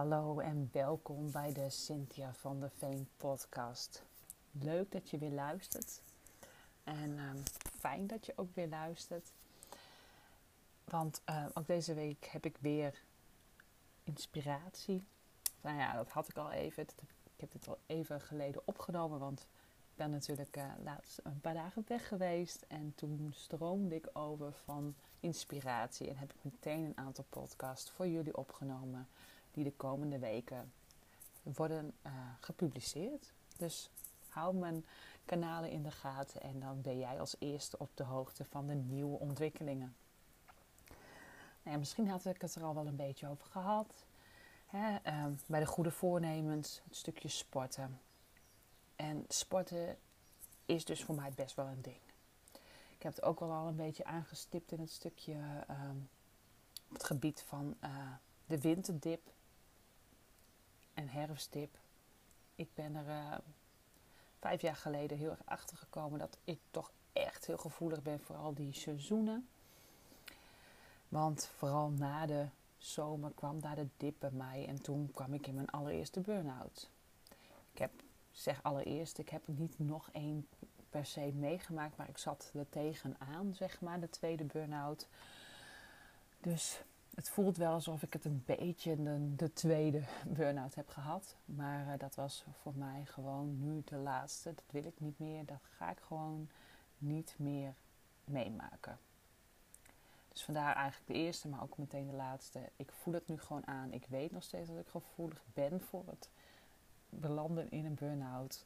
Hallo en welkom bij de Cynthia van der Veen podcast. Leuk dat je weer luistert. En ehm, fijn dat je ook weer luistert. Want uh, ook deze week heb ik weer inspiratie. Nou ja, dat had ik al even. Ik heb dit al even geleden opgenomen, want ik ben natuurlijk uh, laatst een paar dagen weg geweest. En toen stroomde ik over van inspiratie en heb ik meteen een aantal podcasts voor jullie opgenomen die de komende weken worden uh, gepubliceerd. Dus hou mijn kanalen in de gaten en dan ben jij als eerste op de hoogte van de nieuwe ontwikkelingen. Nou misschien had ik het er al wel een beetje over gehad. Hè, uh, bij de goede voornemens, het stukje sporten. En sporten is dus voor mij best wel een ding. Ik heb het ook wel al een beetje aangestipt in het stukje uh, op het gebied van uh, de winterdip en herfstdip. Ik ben er uh, vijf jaar geleden heel erg achter gekomen dat ik toch echt heel gevoelig ben voor al die seizoenen. Want vooral na de zomer kwam daar de dip bij mij en toen kwam ik in mijn allereerste burn-out. Ik heb, zeg allereerst, ik heb niet nog één per se meegemaakt, maar ik zat er tegenaan, zeg maar, de tweede burn-out. Dus het voelt wel alsof ik het een beetje de, de tweede burn-out heb gehad. Maar uh, dat was voor mij gewoon nu de laatste. Dat wil ik niet meer. Dat ga ik gewoon niet meer meemaken. Dus vandaar eigenlijk de eerste, maar ook meteen de laatste. Ik voel het nu gewoon aan. Ik weet nog steeds dat ik gevoelig ben voor het belanden in een burn-out.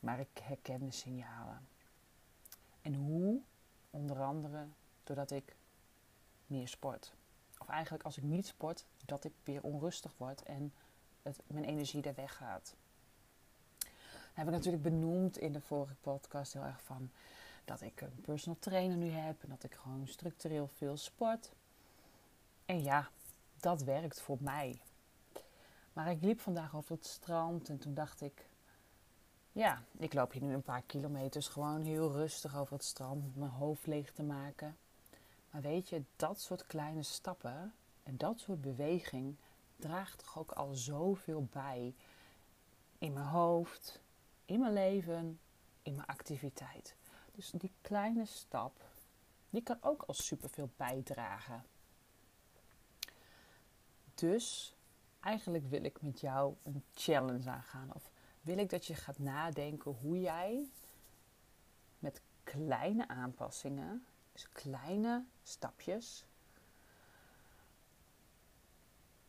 Maar ik herken de signalen. En hoe? Onder andere doordat ik meer sport of eigenlijk als ik niet sport, dat ik weer onrustig word en mijn energie er weggaat. Dat heb ik natuurlijk benoemd in de vorige podcast heel erg van dat ik een personal trainer nu heb en dat ik gewoon structureel veel sport. En ja, dat werkt voor mij. Maar ik liep vandaag over het strand en toen dacht ik, ja, ik loop hier nu een paar kilometers gewoon heel rustig over het strand, mijn hoofd leeg te maken. Maar weet je, dat soort kleine stappen en dat soort beweging draagt toch ook al zoveel bij in mijn hoofd, in mijn leven, in mijn activiteit. Dus die kleine stap, die kan ook al superveel bijdragen. Dus eigenlijk wil ik met jou een challenge aangaan. Of wil ik dat je gaat nadenken hoe jij met kleine aanpassingen dus kleine stapjes.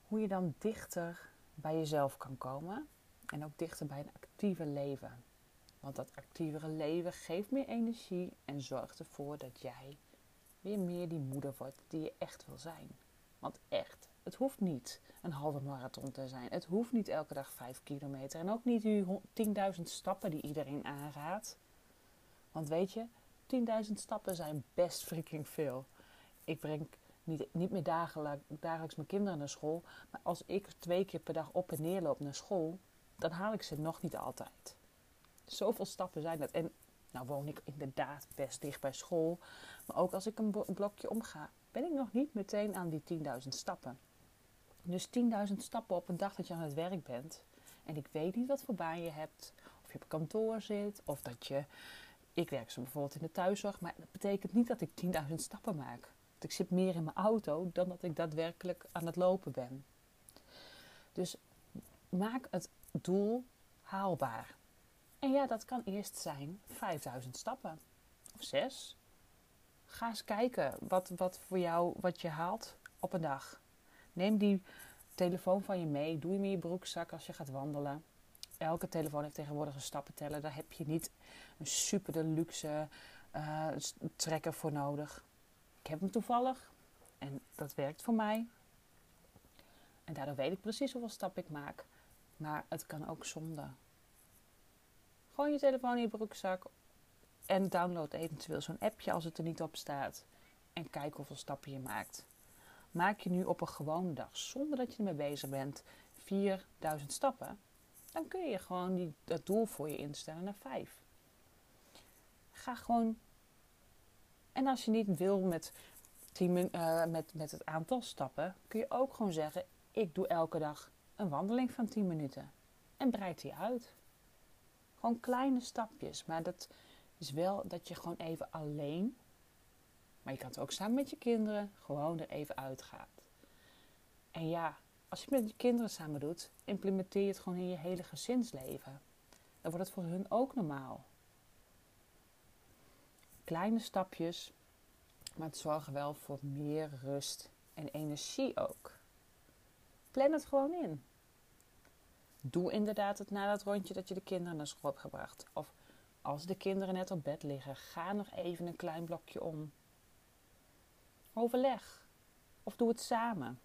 Hoe je dan dichter bij jezelf kan komen. En ook dichter bij een actieve leven. Want dat actievere leven geeft meer energie en zorgt ervoor dat jij weer meer die moeder wordt die je echt wil zijn. Want echt, het hoeft niet een halve marathon te zijn. Het hoeft niet elke dag 5 kilometer. En ook niet die 10.000 stappen die iedereen aanraadt. Want weet je, 10.000 stappen zijn best freaking veel. Ik breng niet, niet meer dagelijks, mijn kinderen naar school. Maar als ik twee keer per dag op en neer loop naar school, dan haal ik ze nog niet altijd. Zoveel stappen zijn dat. En nou woon ik inderdaad best dicht bij school. Maar ook als ik een blokje omga, ben ik nog niet meteen aan die 10.000 stappen. Dus 10.000 stappen op een dag dat je aan het werk bent. En ik weet niet wat voor baan je hebt. Of je op kantoor zit. Of dat je ik werk zo bijvoorbeeld in de thuiszorg, maar dat betekent niet dat ik 10.000 stappen maak. Want ik zit meer in mijn auto dan dat ik daadwerkelijk aan het lopen ben. Dus maak het doel haalbaar. En ja, dat kan eerst zijn 5000 stappen of 6. Ga eens kijken wat, wat voor jou wat je haalt op een dag. Neem die telefoon van je mee, doe hem in je broekzak als je gaat wandelen elke telefoon heeft tegenwoordig een stappenteller. Daar heb je niet een super deluxe uh, trekker voor nodig. Ik heb hem toevallig en dat werkt voor mij. En daardoor weet ik precies hoeveel stappen ik maak. Maar het kan ook zonder. Gewoon je telefoon in je broekzak en download eventueel zo'n appje als het er niet op staat. En kijk hoeveel stappen je maakt. Maak je nu op een gewone dag, zonder dat je ermee bezig bent, 4000 stappen, dan kun je gewoon die, dat doel voor je instellen naar vijf. Ga gewoon. En als je niet wil met, tien, uh, met, met het aantal stappen, kun je ook gewoon zeggen: Ik doe elke dag een wandeling van 10 minuten. En breid die uit. Gewoon kleine stapjes. Maar dat is wel dat je gewoon even alleen, maar je kan het ook samen met je kinderen, gewoon er even uitgaat. En ja, als je het met je kinderen samen doet, implementeer je het gewoon in je hele gezinsleven. Dan wordt het voor hun ook normaal. Kleine stapjes, maar het zorgt wel voor meer rust en energie ook. Plan het gewoon in. Doe inderdaad het na dat rondje dat je de kinderen naar school hebt gebracht. Of als de kinderen net op bed liggen, ga nog even een klein blokje om. Overleg. Of doe het samen.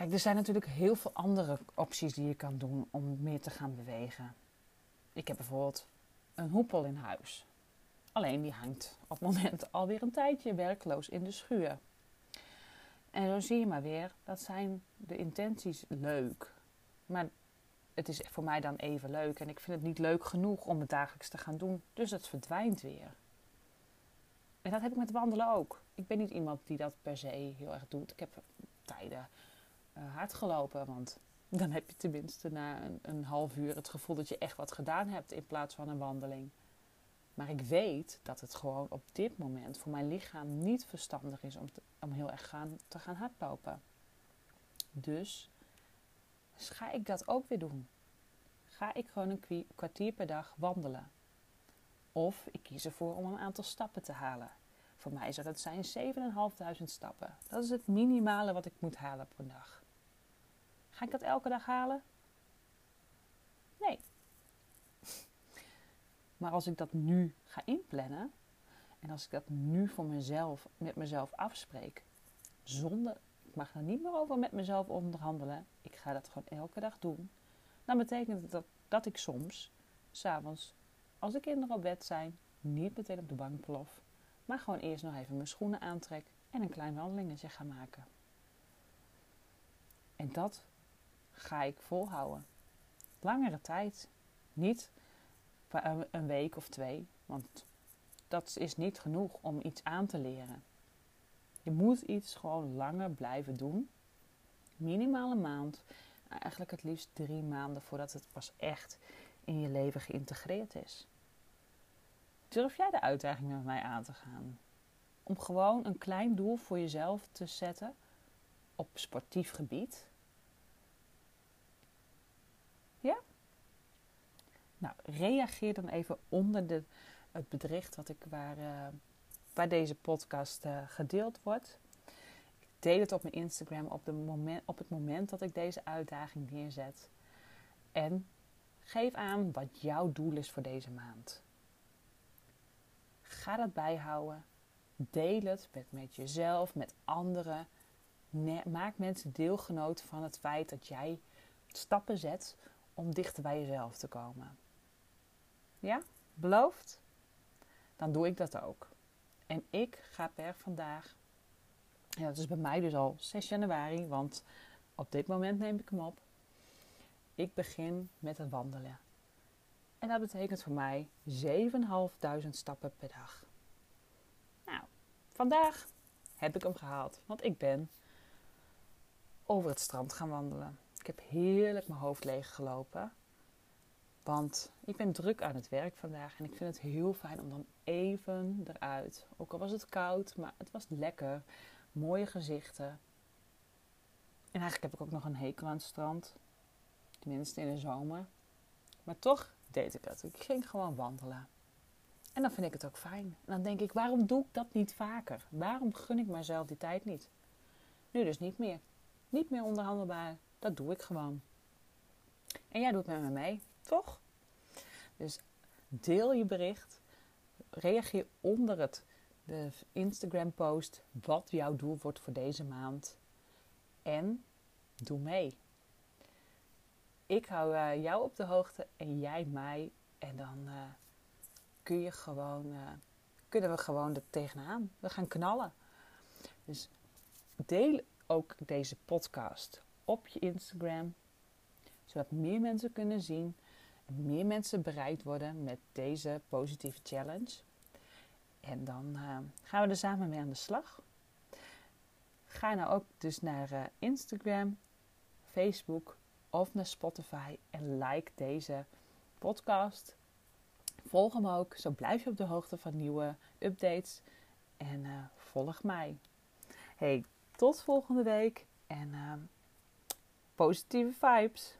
Kijk, er zijn natuurlijk heel veel andere opties die je kan doen om meer te gaan bewegen. Ik heb bijvoorbeeld een hoepel in huis. Alleen die hangt op het moment alweer een tijdje werkloos in de schuur. En zo zie je maar weer, dat zijn de intenties leuk. Maar het is voor mij dan even leuk. En ik vind het niet leuk genoeg om het dagelijks te gaan doen. Dus het verdwijnt weer. En dat heb ik met wandelen ook. Ik ben niet iemand die dat per se heel erg doet. Ik heb tijden hard gelopen. Want dan heb je tenminste na een, een, half uur het gevoel dat je echt wat gedaan hebt in plaats van een wandeling. Maar ik weet dat het gewoon op dit moment voor mijn lichaam niet verstandig is om, om heel erg gaan, te gaan hardlopen. Dus ga ik dat ook weer doen. Ga ik gewoon een kwartier per dag wandelen. Of ik kies ervoor om een aantal stappen te halen. Voor mij zou dat zijn 7.500 stappen. Dat is het minimale wat ik moet halen per dag. Ga ik dat elke dag halen? Nee. Maar als ik dat nu ga inplannen en als ik dat nu voor mezelf, met mezelf afspreek, zonder, ik mag er niet meer over met mezelf onderhandelen, ik ga dat gewoon elke dag doen, dan betekent dat dat ik soms, s'avonds, als de kinderen op bed zijn, niet meteen op de bank plof, maar gewoon eerst nog even mijn schoenen aantrek en een klein wandelingetje ga maken. En dat ga ik volhouden. Langere tijd. Niet een week of twee, want dat is niet genoeg om iets aan te leren. Je moet iets gewoon langer blijven doen. Minimaal een maand. Eigenlijk het liefst drie maanden voordat het pas echt in je leven geïntegreerd is. Durf jij de uitdaging met mij aan te gaan? Om gewoon een klein doel voor jezelf te zetten op sportief gebied. Ja? Nou, reageer dan even onder de, het bericht wat ik, waar, uh, waar deze podcast uh, gedeeld wordt. Deel het op mijn Instagram op, moment, op het moment dat ik deze uitdaging neerzet. En geef aan wat jouw doel is voor deze maand. Ga dat bijhouden. Deel het met, met jezelf, met anderen. maak mensen deelgenoot van het feit dat jij stappen zet om dichter bij jezelf te komen. Ja, beloofd? Dan doe ik dat ook. En ik ga per vandaag, ja, dat is bij mij dus al 6 januari, want op dit moment neem ik hem op. Ik begin met het wandelen. En dat betekent voor mij 7.500 stappen per dag. Nou, vandaag heb ik hem gehaald, want ik ben over het strand gaan wandelen. Ik heb heerlijk mijn hoofd leeg gelopen. Want ik ben druk aan het werk vandaag en ik vind het heel fijn om dan even eruit. Ook al was het koud, maar het was lekker. Mooie gezichten. En eigenlijk heb ik ook nog een hekel aan het strand. Tenminste in de zomer. Maar toch deed ik het. Ik ging gewoon wandelen. En dan vind ik het ook fijn. En dan denk ik, waarom doe ik dat niet vaker? Waarom gun ik mezelf die tijd niet? Nu dus niet meer. Niet meer onderhandelbaar. Dat doe ik gewoon. En jij doet met me mee, toch? Dus deel je bericht. Reageer onder het de Instagram post wat jouw doel wordt voor deze maand. En doe mee. Ik hou uh, jou op de hoogte en jij mij. En dan uh, kun je gewoon, uh, kunnen we gewoon er tegenaan. We gaan knallen. Dus deel ook deze podcast op je Instagram. Zodat meer mensen kunnen zien en meer mensen bereid worden met deze positieve challenge. En dan gaan we er samen mee aan de slag. ga nou ook dus naar uh, Instagram, Facebook of naar Spotify en like deze podcast. Volg hem ook, zo blijf je op de hoogte van nieuwe updates. En uh, volg mij. Hey, tot volgende week en positieve vibes.